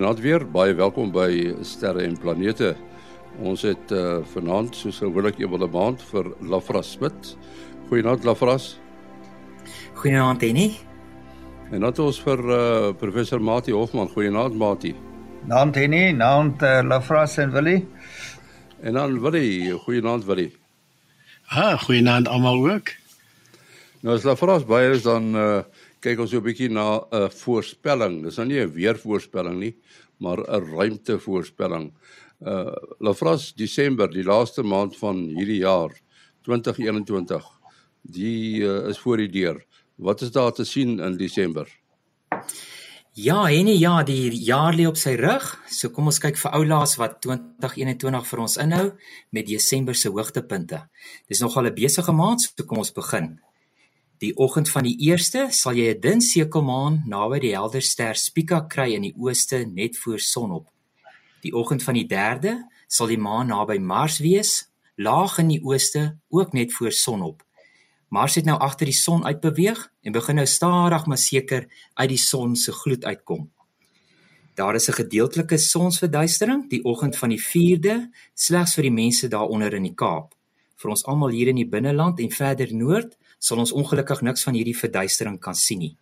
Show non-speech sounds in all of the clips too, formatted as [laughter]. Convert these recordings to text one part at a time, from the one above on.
Goeienaand weer. Baie welkom by Sterre en Planete. Ons het uh, vanaand soos gewoonlik eendag 'n maand vir Lafras Smit. Goeienaand Lafras. Goeienaand Annie. En dan ons vir uh, professor Mati Hofman. Goeienaand Mati. Naand Annie, naand uh, Lafras en Willie. En dan Willie, goeienaand Willie. Ha, goeienaand almal ook. Nou as Lafras baie is dan uh, kyk ons 'n bietjie na 'n voorspelling. Dis nou nie 'n weervoorspelling nie, maar 'n ruimtevoorspelling. Uh Lafras Desember, die laaste maand van hierdie jaar 2021. Die uh, is voor die deur. Wat is daar te sien in Desember? Ja, en ja, die jaar lê op sy rug. So kom ons kyk vir oulaas wat 2021 vir ons inhou met Desember se hoogtepunte. Dis nogal 'n besige maand, so kom ons begin. Die oggend van die 1ste sal jy 'n dun sekelmaan naby die helder ster Spica kry in die ooste net voor sonop. Die oggend van die 3de sal die maan naby Mars wees, laag in die ooste, ook net voor sonop. Mars het nou agter die son uitbeweeg en begin nou stadig maar seker uit die son se gloed uitkom. Daar is 'n gedeeltelike sonsverduistering die oggend van die 4de, slegs vir die mense daaronder in die Kaap. Vir ons almal hier in die binneland en verder noord sal ons ongelukkig niks van hierdie verduistering kan sien nie.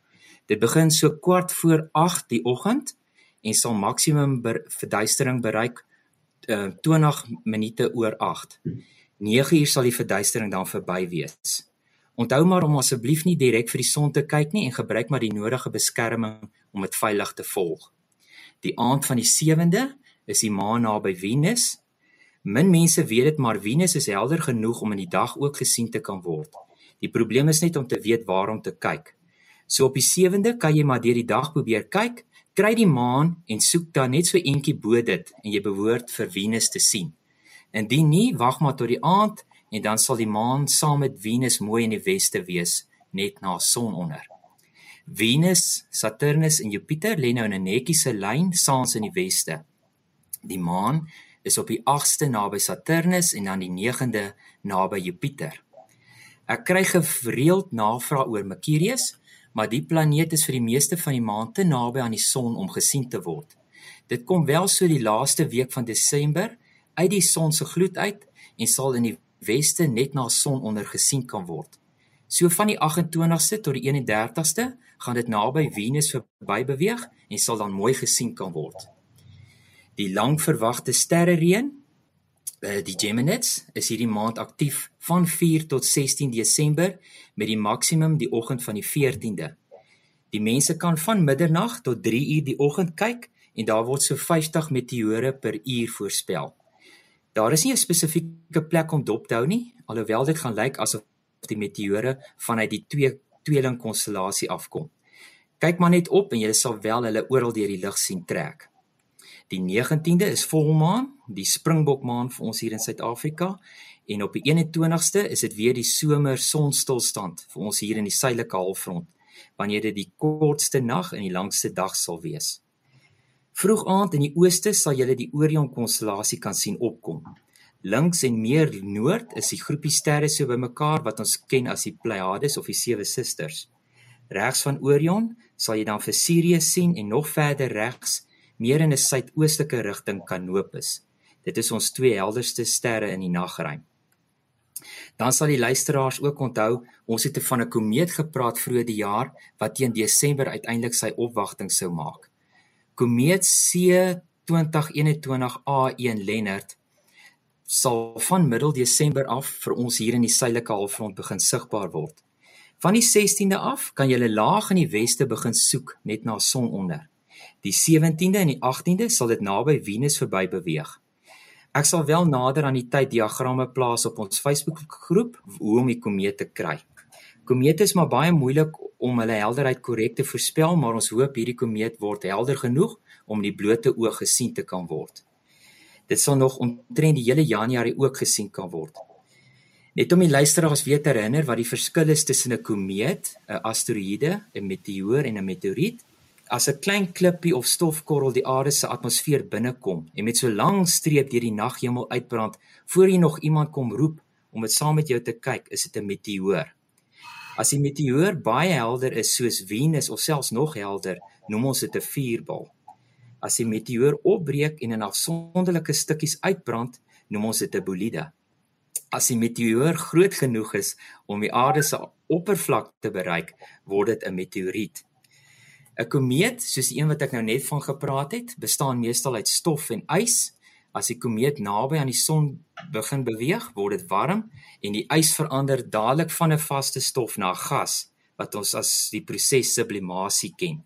Dit begin so kwart voor 8 die oggend en sal maksimum ber verduistering bereik uh, 20 minute oor 8. 9 uur sal die verduistering dan verby wees. Onthou maar om asseblief nie direk vir die son te kyk nie en gebruik maar die nodige beskerming om dit veilig te volg. Die aand van die 7de is die maan naby Venus. Min mense weet dit maar Venus is helder genoeg om in die dag ook gesien te kan word. Die probleem is net om te weet waar om te kyk. So op die 7de kan jy maar deur die dag probeer kyk, kry die maan en soek dan net so eentjie bo dit en jy behoort vir Venus te sien. Indien nie, wag maar tot die aand en dan sal die maan saam met Venus mooi in die weste wees net na sononder. Venus, Saturnus en Jupiter lê nou in 'n netjiese lyn saans in die weste. Die maan is op die 8ste naby Saturnus en dan die 9de naby Jupiter. Ek kry gereeld navrae oor Mercurius, maar die planeet is vir die meeste van die maand te naby aan die son om gesien te word. Dit kom wel so die laaste week van Desember uit die son se gloed uit en sal in die weste net na son onder gesien kan word. So van die 28ste tot die 31ste gaan dit naby Venus verby beweeg en sal dan mooi gesien kan word. Die lang verwagte sterrereën Uh, die Geminids is hierdie maand aktief van 4 tot 16 Desember met die maksimum die oggend van die 14de. Die mense kan van middernag tot 3 uur die oggend kyk en daar word so 50 meteore per uur voorspel. Daar is nie 'n spesifieke plek om dop te hou nie, alhoewel dit gaan lyk asof die meteore vanuit die twee tweeling konstellasie afkom. Kyk maar net op en jy sal wel hulle oral deur die lug sien trek. Die 19de is volmaan, die springbokmaan vir ons hier in Suid-Afrika en op die 21ste is dit weer die somer sonstilstand vir ons hier in die suidelike halfrond wanneer dit die kortste nag en die langste dag sal wees. Vroeg aand in die ooste sal jy die Orion konstellasie kan sien opkom. Links en meer noord is die groepie sterre so bymekaar wat ons ken as die Pleiades of die sewe susters. Regs van Orion sal jy dan vir Sirius sien en nog verder regs meer in 'n suidoostelike rigting Canopus. Dit is ons twee helderste sterre in die nagruim. Dan sal die luisteraars ook onthou, ons het van 'n komeet gepraat vroeër die jaar wat teen Desember uiteindelik sy opwagting sou maak. Komeet C 2021 A1 Lennard sal van middel Desember af vir ons hier in die suidelike halfrond begin sigbaar word. Van die 16de af kan jy laag in die weste begin soek net na son onder. Die 17de en die 18de sal dit naby Venus verby beweeg. Ek sal wel nader aan die tyd diagramme plaas op ons Facebook groep hoe om die komeet te kry. Komete is maar baie moeilik om hulle helderheid korrek te voorspel, maar ons hoop hierdie komeet word helder genoeg om die blote oog gesien te kan word. Dit sal nog omtrent die hele Januarie ook gesien kan word. Net om die luisteraars weer te herinner wat die verskil is tussen 'n komeet, 'n asteroïde, 'n meteoor en 'n meteoriet as 'n klein klippie of stofkorrel die aarde se atmosfeer binnekom en met so lang streep deur die naghemel uitbrand voor jy nog iemand kom roep om dit saam met jou te kyk, is dit 'n meteoor. As die meteoor baie helder is soos Venus of selfs nog helder, noem ons dit 'n vuurbal. As die meteoor opbreek en in afsonderlike stukkies uitbrand, noem ons dit 'n bolide. As die meteoor groot genoeg is om die aarde se oppervlak te bereik, word dit 'n meteoriet. 'n Komeet, soos die een wat ek nou net van gepraat het, bestaan meestal uit stof en ys. As die komeet naby aan die son begin beweeg, word dit warm en die ys verander dadelik van 'n vaste stof na gas wat ons as die proses sublimasie ken.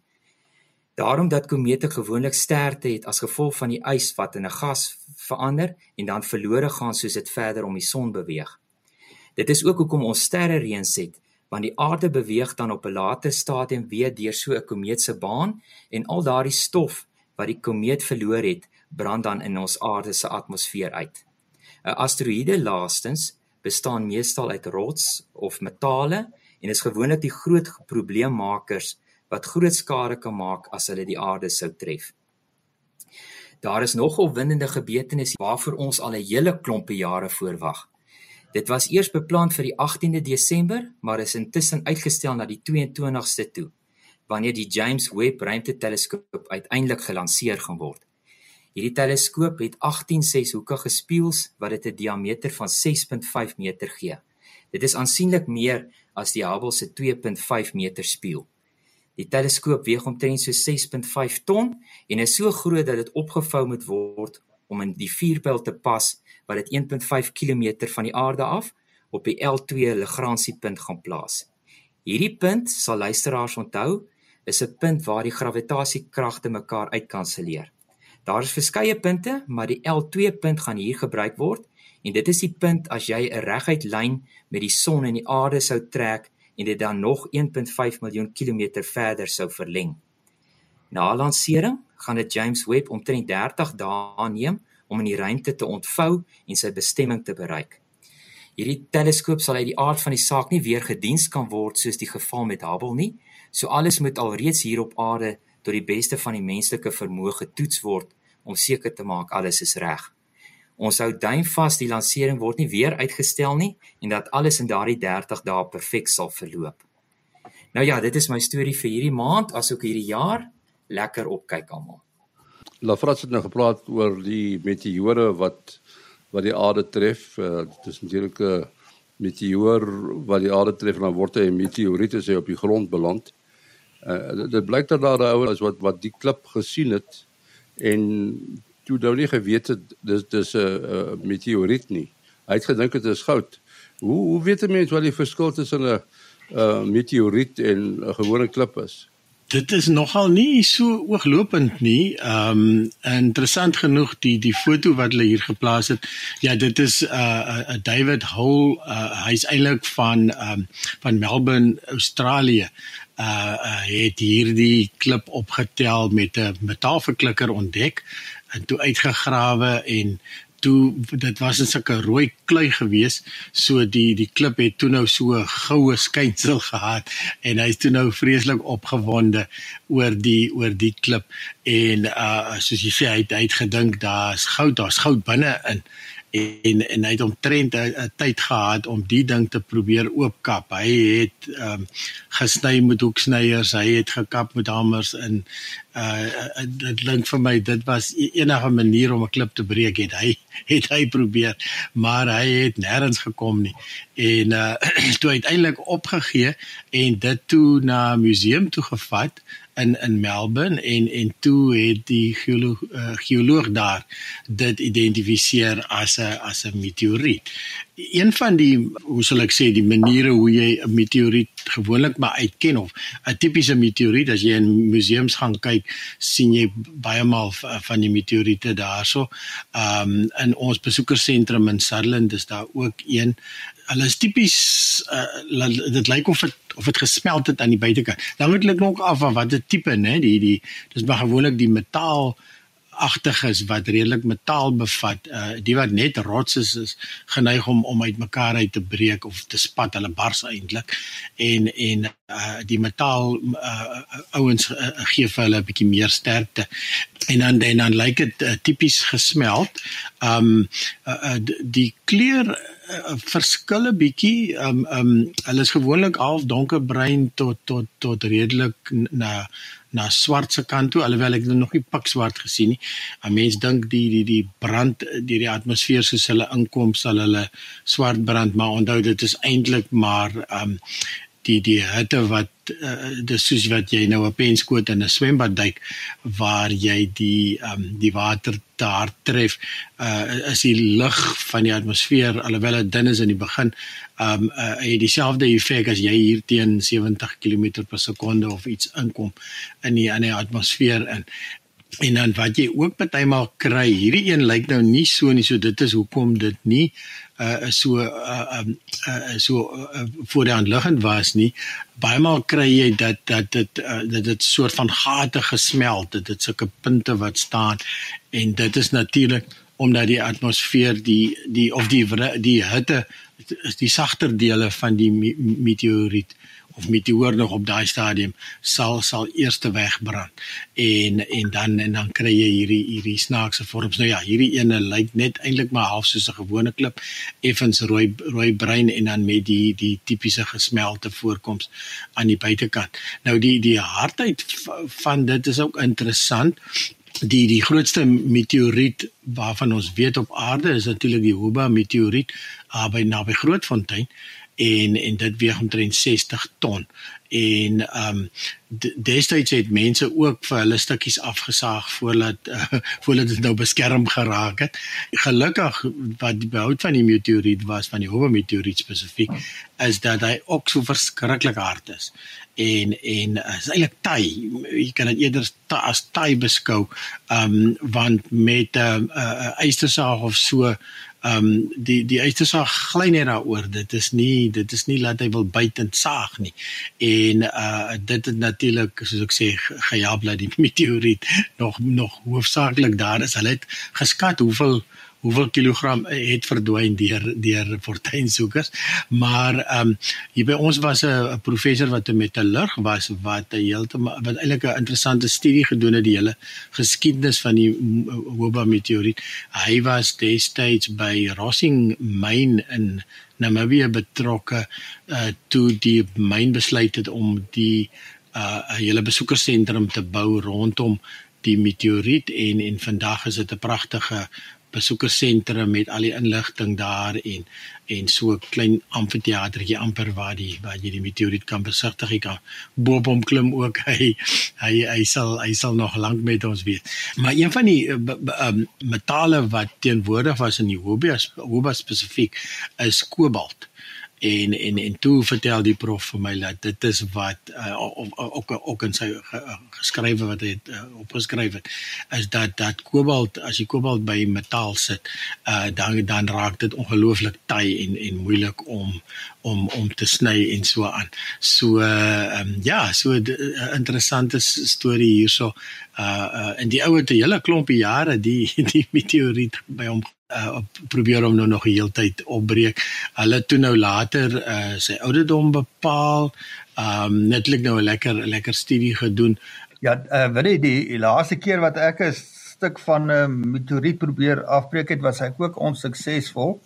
Daarom dat komete gewoonlik sterte het as gevolg van die ys wat in 'n gas verander en dan verlore gaan soos dit verder om die son beweeg. Dit is ook hoekom ons sterre reëns het, want die aarde beweeg dan op 'n later stadium weer deur so 'n komeet se baan en al daardie stof wat die komeet verloor het, brand dan in ons aarde se atmosfeer uit. 'n Asteroïde laastens bestaan meestal uit rots of metale en is gewoonlik die groot probleemmakers wat groot skade kan maak as hulle die aarde sou tref. Daar is nog opwindende gebeurtenisse waarvoor ons al 'n hele klompe jare voorwag. Dit was eers beplan vir die 18de Desember, maar is intussen uitgestel na die 22ste toe, wanneer die James Webb Ruimteteleskoop uiteindelik gelanseer gaan word. Hierdie teleskoop het 18 seshoekige spieëls wat dit 'n diameter van 6.5 meter gee. Dit is aansienlik meer as die Hubble se 2.5 meter spieël. Die teleskoop weeg omtrent so 6.5 ton en is so groot dat dit opgevou moet word om in die vuurpyl te pas wat dit 1.5 km van die aarde af op die L2 Lagrange-punt gaan plaas. Hierdie punt, sal luisteraars onthou, is 'n punt waar die gravitasiekragte mekaar uitkanselleer. Daar is verskeie punte, maar die L2 punt gaan hier gebruik word en dit is die punt as jy 'n reguit lyn met die son en die aarde sou trek en dit dan nog 1.5 miljoen kilometer verder sou verleng. Na lansering gaan dit James Webb omtrent 30 dae neem om in die ruimte te ontvou en sy bestemming te bereik. Hierdie teleskoop sal uit die aard van die saak nie weer gediens kan word soos die geval met Hubble nie. So alles moet alreeds hier op aarde tot die beste van die menslike vermoë getoets word om seker te maak alles is reg. Ons hou duim vas die lansering word nie weer uitgestel nie en dat alles in daardie 30 dae perfek sal verloop. Nou ja, dit is my storie vir hierdie maand asook hierdie jaar. Lekker opkyk almal. Lafrats het nou gepraat oor die meteore wat wat die aarde tref. Uh, dit is natuurlik 'n meteoor wat die aarde tref en dan word hy 'n meteoriet as hy op die grond beland. Uh, dit, dit blyk dat daar 'n ou is wat wat die klip gesien het en toe nou nie geweet het dis dis 'n meteoriet nie. Hy het gedink dit is goud. Hoe hoe weet 'n mens wat die verskil tussen 'n 'n meteoriet en 'n gewone klip is? Dit is nogal nie so ooglopend nie. Ehm um, interessant genoeg die die foto wat hulle hier geplaas het. Ja, dit is 'n uh, uh, David Hole. Uh, Hy's eintlik van ehm um, van Melbourne, Australië. Uh, uh het hierdie klip opgetel met 'n metaalverklikker ontdek en toe uitgegrawe en toe dit was 'n sulke rooi klei gewees so die die klip het toe nou so 'n goue skynsel [laughs] gehad en hy's toe nou vreeslik opgewonde oor die oor die klip en uh soos jy sê hy het, hy het gedink daar's goud daar's goud binne in en en hy het omtrent 'n tyd gehad om die ding te probeer oopkap. Hy het ehm um, gesny met hoeksnyers, hy het gekap met hamers en uh dit klink vir my dit was e-, enige manier om 'n klip te breek het hy [laughs] het hy probeer, maar hy het nêrens gekom nie. En uh [clears throat] toe uiteindelik opgegee en dit toe na museum toe gevat in in Melbourne en en toe het die geoloog uh, geoloog daar dit identifiseer as 'n as 'n meteoriet. Een van die hoe sal ek sê die maniere hoe jy 'n meteoriet gewoonlik maar uitken of 'n tipiese meteoriet as jy in museums gaan kyk, sien jy baie maal van die meteoriete daarso. Ehm um, in ons besoekersentrum in Sutherland is daar ook een hulle is tipies uh, dit lyk of dit of dit gesmelt het aan die buitekant. Dan moet ek nog af van watter tipe nê die die dis maar gewoonlik die metaal agtiges wat redelik metaal bevat. Uh die wat net rots is is geneig om om uitmekaar uit te breek of te spat. Hulle bars eintlik. En en uh die metaal uh ouens uh, gee vir hulle 'n bietjie meer sterkte. En dan en dan lyk dit uh, tipies gesmelt. Um uh, uh die kleur uh, verskil 'n bietjie. Um um hulle is gewoonlik half donkerbruin tot tot tot redelik na na swart se kant toe alhoewel ek nog nie pikswart gesien nie. 'n Mens dink die die die brand deur die atmosfeer soos hulle inkom sal hulle swart brand, maar onthou dit is eintlik maar um die die hitte wat uh, dis soos wat jy nou 'n penskoot in 'n swembad duik waar jy die um, die water daar tref uh, is die lug van die atmosfeer alhoewel dit dun is in die begin um uh, het dieselfde effek as jy hier teen 70 km per sekonde of iets inkom in die in die atmosfeer in en dan wat jy ook partymal kry hierdie een lyk nou nie so nie so dit is hoekom dit nie uh so uh um uh, so uh, voor die hand liggend was nie. Baie maal kry jy dat dat dit uh, dat dit soort van gate gesmelt dit dit sulke punte wat staan. En dit is natuurlik omdat die atmosfeer die die of die die hitte is die sagter dele van die meteoriet of meteoor nog op daai stadium sal sal eers wegbrand. En en dan en dan kry jy hierdie hierdie snaakse vorms. Nou ja hierdie ene lyk net eintlik maar half soos 'n gewone klip effens rooi rooi bruin en dan met die die tipiese gesmelte voorkoms aan die buitekant nou die die hardheid van dit is ook interessant. Die die grootste meteoriet waarvan ons weet op aarde is natuurlik die Huba meteoriet uh, by naby Grootfontein en en dit weeg omtrent 60 ton en ehm um, destyds het mense ook vir hulle stukkies afgesaag voordat uh, [laughs] voordat dit nou beskerm geraak het. Gelukkig wat die behoud van die meteoriet was van die Hubble meteoriet spesifiek is dat hy ook so verskriklik hard is. En en uh, is eintlik taai. Jy kan dit eerder ta, as taai beskou. Ehm um, want met 'n uh, uh, ystersaag of so ehm um, die die uitsaag gly net daaroor. Dit is nie dit is nie laat hy wil byt en saag nie. En uh dit het natuurlik soos ek sê gehelp dat die [laughs] meteoriet nog nog hoofsaaklik daar is. Hulle het geskat hoeveel hoeveel kilogram het verdwyn deur deur fortuinsoekers. Maar ehm um, hier by ons was 'n professor wat 'n metallurg was wat heeltemal wat eintlik 'n interessante studie gedoen het die hele geskiedenis van die Hubble meteoriet. Hy was destyds by Rossing myn in Namibië betrokke uh, toe die myn besluit het om die uh, 'n hele besoekersentrum te bou rondom die meteoriet en en vandag is dit 'n pragtige besoekersentrum met al die inligting daar en en so 'n klein amfitheatertjie amper waar die waar jy die meteoriet kan besigtig. Jy kan boop hom klim ook. [laughs] Hy hy hy sal hy sal nog lank met ons wees. Maar een van die um, metale wat teenwoordig was in die Hobie Hobie spesifiek is kobalt en en en toe vertel die prof vir my dat dit is wat uh, ook ook in sy geskrywe wat hy het uh, opgeskryf het is dat dat kobalt as jy kobalt by metaal sit uh, dan dan raak dit ongelooflik taai en en moeilik om om om te sny en so aan. So uh, um, ja, so 'n uh, interessante storie hierso. Uh, uh in die ouete hele klompie jare die [laughs] die meteoriet by hom uh, probeer hom nou nog 'n heeltyd opbreek. Hulle toe nou later uh, sy ouderdom bepaal. Um netlik nou 'n lekker lekker studie gedoen. Ja, uh, weet jy die, die laaste keer wat ek 'n stuk van 'n uh, meteoriet probeer afbreek het, was ek ook onsuksesvol.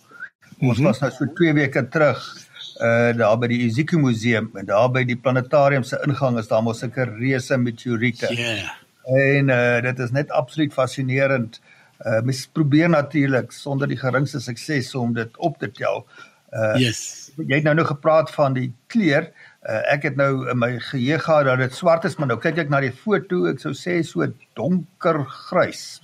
Ons mm -hmm. was nou so 2 weke terug uh daar by die Ezekiel Museum en daar by die planetarium se ingang is daar mos sulke reuse meteoriete. Ja. Yeah. En uh dit is net absoluut fascinerend. Uh Uh mens probeer natuurlik sonder die geringste sukses om dit op te tel. Uh Yes. Jy het nou nog gepraat van die kleur. Uh ek het nou in my geheue gehad dat dit swart is, maar nou kyk ek na die foto, ek sou sê so donker grys.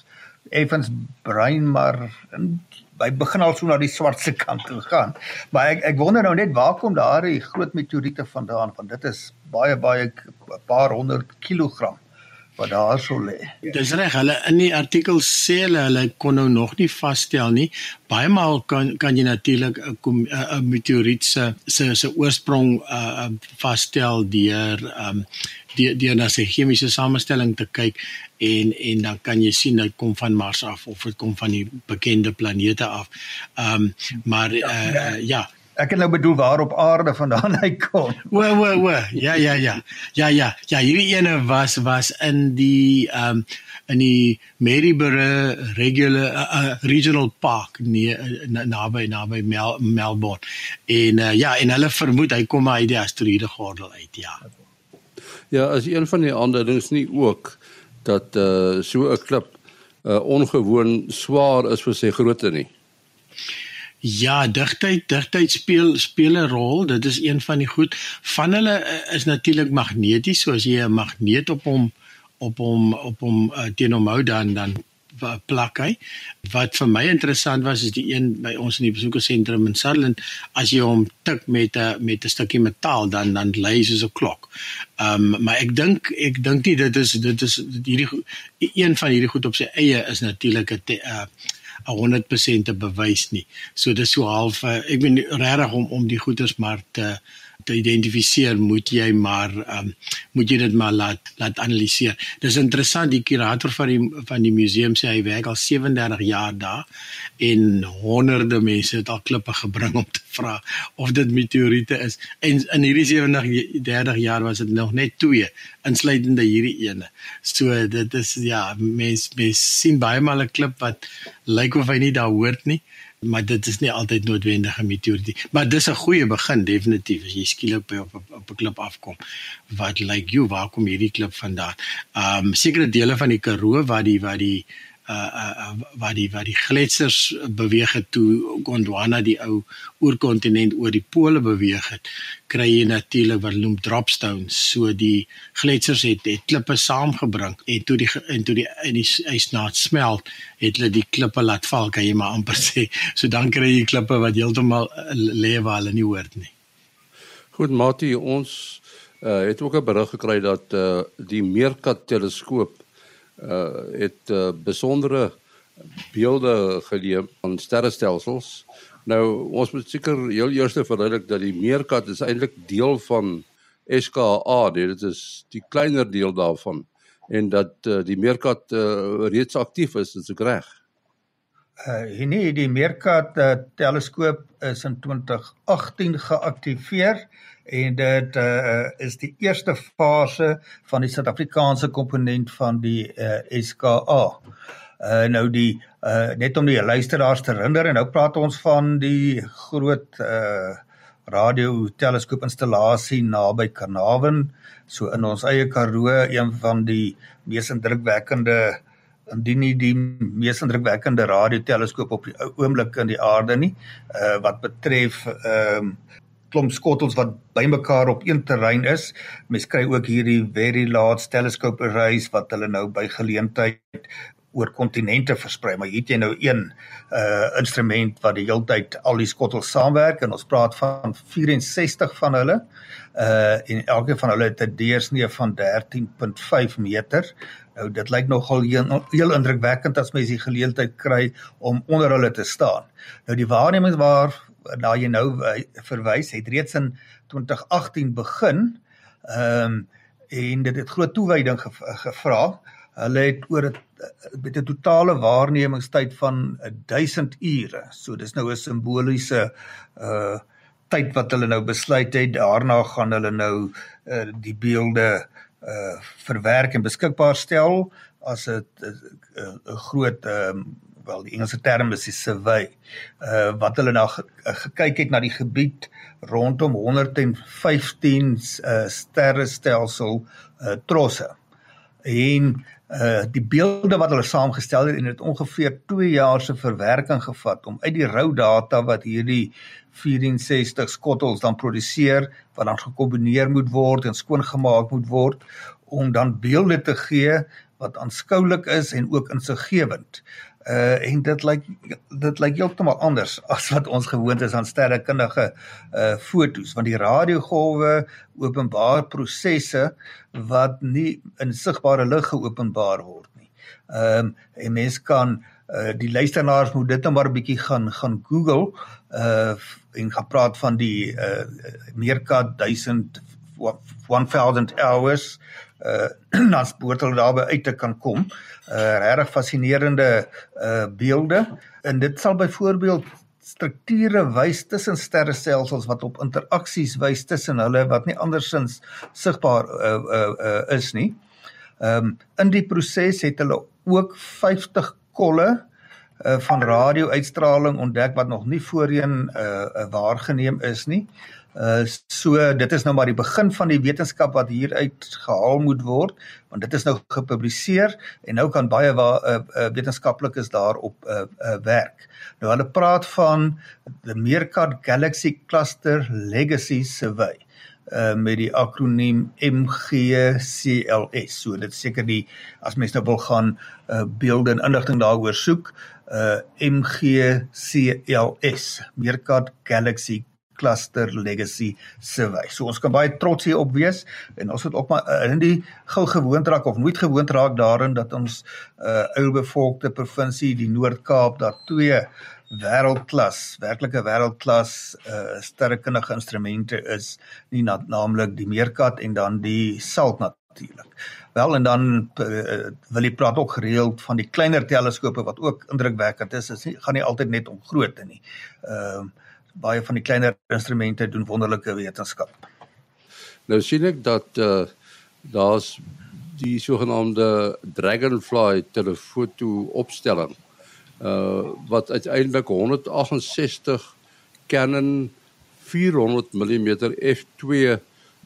Effens bruin, maar in by begin al so na die swartse kant toe gaan. Maar ek ek wonder nou net waar kom daai groot meteoriete vandaan? Want dit is baie baie 'n paar honderd kilogram wat daar sou lê. Dis reg, hulle in die artikel sê hulle hulle kon nou nog nie vasstel nie. Baie maal kan kan jy natuurlik 'n 'n meteoriet se se se oorsprong uh vasstel deur um die die na sy chemiese samestelling te kyk en en dan kan jy sien dit kom van Mars af of dit kom van die bekende planete af. Um maar uh, ja, ja. Ek het nou bedoel waar op aarde vandaan [laughs] hy kom. O o o. Ja ja ja. Ja ja. Ja, hierdie ene was was in die ehm um, in die Maryborough regular uh, uh, regional park nee naby naby Mel, Melbourne. En uh, ja, en hulle vermoed hy kom uit die asteroïde gordel uit, ja. Ja, as een van die aanduidings nie ook dat uh so 'n klip uh ongewoon swaar is vir sy grootte nie. Ja, digtheid, digtheid speel speel 'n rol. Dit is een van die goed. Van hulle is natuurlik magneties, soos jy 'n magneet op hom op hom op hom uh, teen hom hou dan dan plak hy. Wat vir my interessant was is die een by ons in die besoekersentrum in Sutherland as jy hom tik met 'n met 'n stukkie metaal dan dan lui soos 'n klok. Ehm um, maar ek dink ek dink nie dit is dit is hierdie een van hierdie goed op sy eie is natuurlik 'n 'n 100% bewys nie. So dis so half uh, ek ben regtig om om die goeders maar te te identifiseer moet jy maar um, moet jy dit maar laat laat analiseer. Dis interessant die kurator van die van die museum sê hy werk al 37 jaar daar en honderde mense het al klippe gebring om te vra of dit meteoriete is. En in hierdie 37 jaar was dit nog net twee insluitende hierdie ene. So dit is ja, mense mens sien baie maal 'n klip wat lyk of hy nie daar hoort nie maar dit is nie altyd noodwendig 'n meteoriet maar dis 'n goeie begin definitief as jy skielik by op op 'n klip afkom wat lyk like jy waar kom hierdie klip vandaan? Ehm um, sekere dele van die Karoo waar die waar die uh uh waar die waar die gletsers beweeg het toe Gondwana die ou oorkontinent oor die pole beweeg het kry jy natuurlik wat noem dropstones. So die gletsers het het klippe saamgebring en toe die en toe die in die ysnaad smelt het hulle die klippe laat val kan jy maar amper [laughs] sê. So dan kry jy klippe wat heeltemal uh, lê waar hulle nie hoort nie. Goed Mati ons uh, het ook 'n berig gekry dat uh, die Meerkat teleskoop uh het uh, besondere beelde geleë van sterrestelsels. Nou ons moet seker heel eers verduidelik dat die meerkat is eintlik deel van SKA, dit is die kleiner deel daarvan en dat uh, die meerkat uh, reeds aktief is, is ek reg? Uh nee, die meerkat uh, teleskoop is in 2018 geaktiveer en dit uh, is die eerste fase van die Suid-Afrikaanse komponent van die uh, SKA. Uh nou die uh net om die luisteraars te herinner en nou praat ons van die groot uh radio teleskoop installasie naby Carnarvon so in ons eie Karoo een van die mees indrukwekkende indien nie die mees indrukwekkende radio teleskoop op die oomblik in die aarde nie uh wat betref ehm um, klomp skottels wat bymekaar op een terrein is. Mens kry ook hierdie very large telescope arrays wat hulle nou by geleentheid oor kontinente versprei, maar hier het jy nou een uh instrument wat die heeltyd al die skottels saamwerk en ons praat van 64 van hulle. Uh en elke van hulle het 'n deursnee van 13.5 meter. Nou dit lyk nogal heel, heel indrukwekkend as mens die geleentheid kry om onder hulle te staan. Nou die waarneming waar na jy nou verwys het reeds in 2018 begin. Ehm um, en dit het groot toewyding gevra. Hulle het oor 'n met 'n totale waarnemingstyd van 1000 ure. So dis nou 'n simboliese uh tyd wat hulle nou besluit het. Daarna gaan hulle nou uh die beelde uh verwerk en beskikbaar stel as 'n 'n groot ehm um, wel die Engelse term is die survey. Uh wat hulle nou gekyk het na die gebied rondom 115 uh sterrestelsel uh trosse. En uh die beelde wat hulle saamgestel het en dit ongeveer 2 jaar se verwerking gevat om uit die rou data wat hierdie 64 skottels dan produseer wat dan gekombineer moet word en skoongemaak moet word om dan beelde te gee wat aanskoulik is en ook insiggewend uh en dit lyk dit lyk heeltemal anders [laughs] as wat ons gewoond is aan sterrekundige uh fotos want die radiogolwe openbaar prosesse wat nie in sigbare lig geopenbaar word nie. Ehm um, en mens kan uh die luisteraars moet dit net maar 'n bietjie gaan gaan Google uh en gaan praat van die uh meerkat 1000 1000 hours uh [clears throat] dan spoort hulle daarby uit te kan kom. Uh regtig fascinerende uh beelde en dit sal byvoorbeeld strukture wys tussen sterrestelsels wat op interaksies wys tussen hulle wat nie andersins sigbaar uh uh, uh is nie. Ehm um, in die proses het hulle ook 50 kolle uh van radio-uitstraling ontdek wat nog nie voorheen uh waargeneem is nie. Uh so dit is nou maar die begin van die wetenskap wat hier uit gehaal moet word want dit is nou gepubliseer en nou kan baie wa, uh, uh, wetenskaplikes daarop uh, uh werk. Nou hulle praat van the Meerkat Galaxy Cluster Legacy Survey uh met die akroniem MGCLS. So dit seker die as mense nou wil gaan uh beelde en inligting daaroor soek, uh MGCLS, Meerkat Galaxy Cluster Legacy Survey. So ons kan baie trots hier op wees en ons het ook maar in die gou gewoond raak of nooit gewoond raak daarin dat ons uh oubevolkte provinsie die Noord-Kaap daar twee wêreldklas, werklike wêreldklas uh sterrekundige instrumente is, nie na, naamlik die meerkat en dan die salt natuurlik. Wel en dan uh, wil jy praat ook gereeld van die kleiner teleskope wat ook indrukwekkend is. Dit gaan nie altyd net om grootte nie. Ehm uh, baie van die kleiner instrumente doen wonderlike wetenskap. Nou sien ek dat uh daar's die sogenaamde Dragonfly telefoto opstelling uh wat uiteindelik 168 Canon 400 mm f2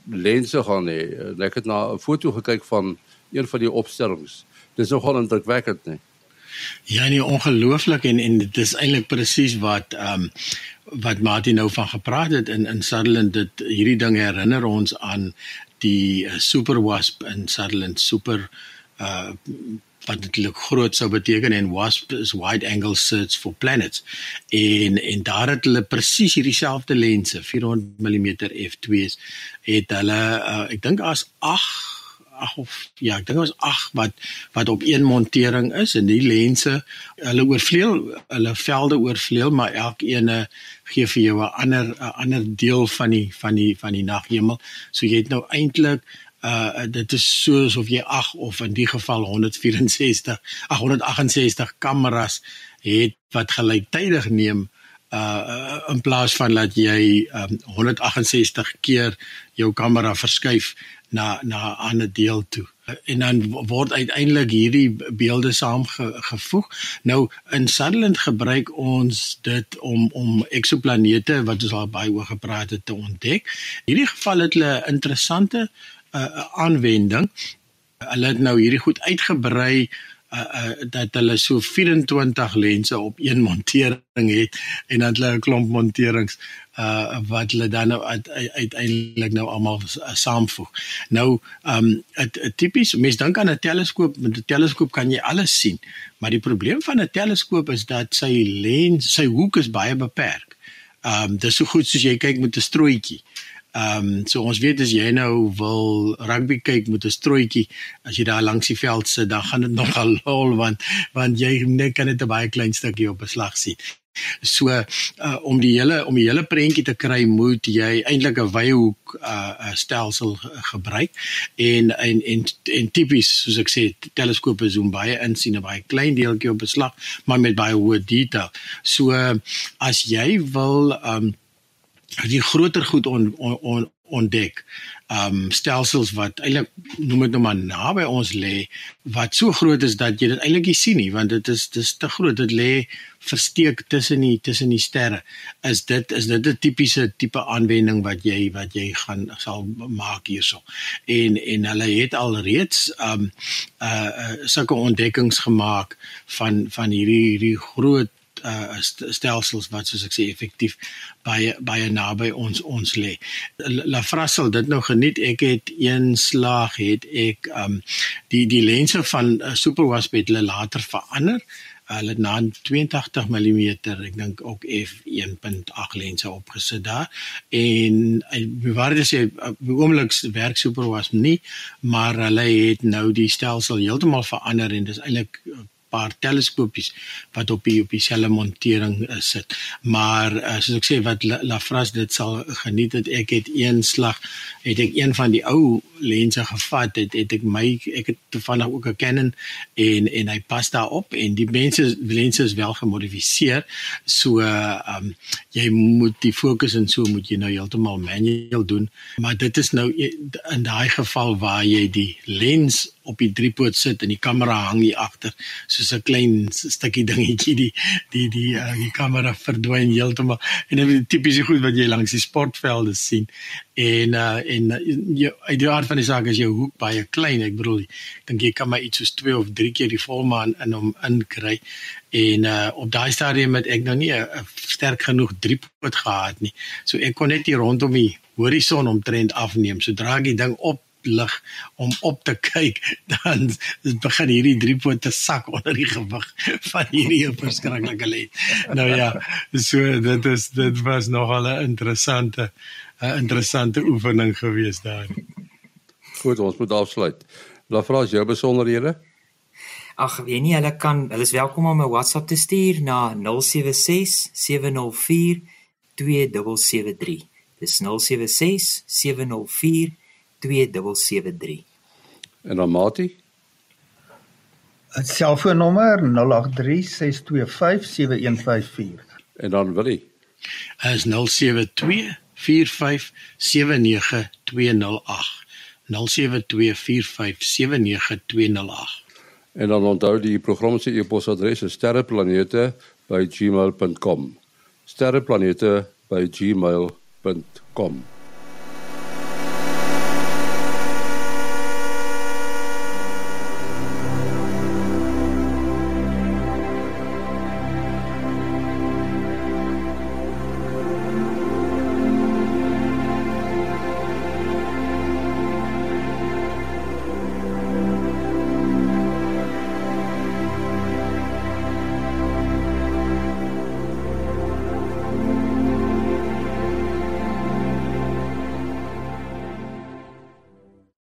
lense gaan hê. Ek het na 'n foto gekyk van een van die opstellings. Dis nogal indrukwekkend, nee. Ja, nee, ongelooflik en en dit is eintlik presies wat ehm um, wat Martin nou van gepraat het in in Sutherland dit hierdie ding herinner ons aan die uh, Super Wasp in Sutherland super uh wat dit groot sou beteken en WASP is wide angle search for planets. En en daar het hulle presies hierdie selfde lense 400 mm f2s het hulle uh, ek dink as 8 ag ja, ek dink dit was 8 wat wat op een montering is en die lense hulle oorvleuel hulle velde oorvleuel maar elkeen gee vir jou 'n ander 'n ander deel van die van die van die naghemel. So jy het nou eintlik uh dit is soos of jy 8 of in die geval 164 868 kameras het wat gelyktydig neem uh in plaas van dat jy um, 168 keer jou kamera verskuif na na 'n ander deel toe en dan word uiteindelik hierdie beelde saamgevoeg. Nou in Sutherland gebruik ons dit om om eksoplanete wat ons al baie oor gepraat het te ontdek. In hierdie geval het hulle 'n interessante uh, aanwending. Hulle het nou hierdie goed uitgebrei uh, uh, dat hulle so 24 lense op een montering het en dan hulle 'n klomp monterings uh wat hulle dan nou uiteindelik nou almal uh, saamvoeg. Nou um 'n tipies mens dink aan 'n teleskoop, met 'n teleskoop kan jy alles sien, maar die probleem van 'n teleskoop is dat sy lens, sy hoek is baie beperk. Um dis so goed soos jy kyk met 'n strooitjie. Ehm um, so ons weet as jy nou wil rugby kyk met 'n strooitjie, as jy daar langs die veld sit, dan gaan dit [laughs] nogal lol want want jy net kan net 'n baie klein stukkie op beslag sien. So uh, om die hele om die hele prentjie te kry, moet jy eintlik 'n wye hoek uh, stelsel gebruik en en en, en tipies soos ek sê, teleskope zoom baie in sien 'n baie klein deeltjie op beslag, maar met baie hoë detail. So uh, as jy wil um, die groter goed on, on, on, ontdek um stelsels wat eintlik noem dit nou maar naby ons lê wat so groot is dat jy dit eintlik nie sien nie want dit is dis te groot. Dit lê versteek tussen die tussen die sterre. Is dit is dit 'n tipiese tipe aanwending wat jy wat jy gaan sal maak hierso? En en hulle het al reeds um uh, uh sulke ontdekkings gemaak van van hierdie hierdie groot uh stelsels wat soos ek sê effektief baie baie naby ons ons lê. La Frassel dit nou geniet ek het een slag het ek um die die lense van uh, Super Wasp het hulle later verander. Hulle het na 82 mm ek dink ook f1.8 lense opgesit daar en bewaar dit sê oomblik werk Super Wasp nie maar hulle het nou die stelsel heeltemal verander en dis eintlik paar teleskopies wat op die op dieselfde montering uh, sit. Maar uh, soos ek sê wat Lafras dit sal geniet het ek het een slag het ek een van die ou lense gevat het het ek my ek het toevallig ook 'n Canon en en hy pas daarop en die mense lense is wel gemodifiseer. So uh, um jy moet die fokus en so moet jy nou heeltemal manueel doen. Maar dit is nou in daai geval waar jy die lens op die driepoot sit en die kamera hang hier agter soos 'n klein stukkie dingetjie die die die uh, die kamera verdwyn heeltemal. En dit is tipies goed wat jy langs die sportvelde sien. En uh, en jy uit die aard van die saak is jou hoek baie klein. Ek bedoel ek dink jy kan maar iets soos 2 of 3 keer die volmaan in hom inkry. En uh, op daai stadium het ek nou nie 'n sterk genoeg driepoot gehad nie. So ek kon net hier rondom die horison omtrent afneem. Sodra ek die ding op lig om op te kyk [laughs] dan begin hierdie drie pote sak [laughs] onder die gewig van hierdie [laughs] verskriklike led. Nou ja, so dit is dit was nogal 'n interessante 'n interessante oefening geweest daar. Goed, ons moet afsluit. La vra as jou besonderhede. Ag, weet nie, hulle kan hulle is welkom om 'n WhatsApp te stuur na 076 704 2773. Dis 076 704 2773. En dan Mati? Die selfoonnommer 0836257154. En dan Willie? Is 0724579208. 0724579208. En dan onthou die program se e-posadres is sterreplanete@gmail.com. sterreplanete@gmail.com